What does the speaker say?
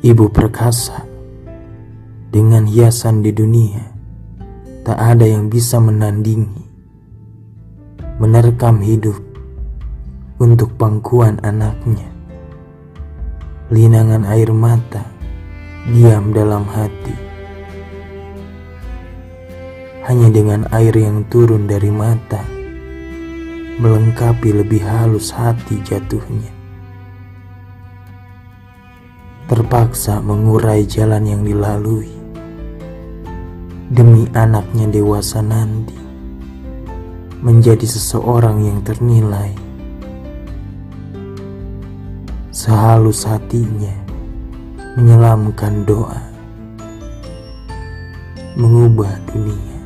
Ibu perkasa, dengan hiasan di dunia, tak ada yang bisa menandingi, menerkam hidup untuk pangkuan anaknya. Linangan air mata diam dalam hati. Hanya dengan air yang turun dari mata, melengkapi lebih halus hati jatuhnya terpaksa mengurai jalan yang dilalui. Demi anaknya dewasa nanti menjadi seseorang yang ternilai. Sehalus hatinya menyelamkan doa mengubah dunia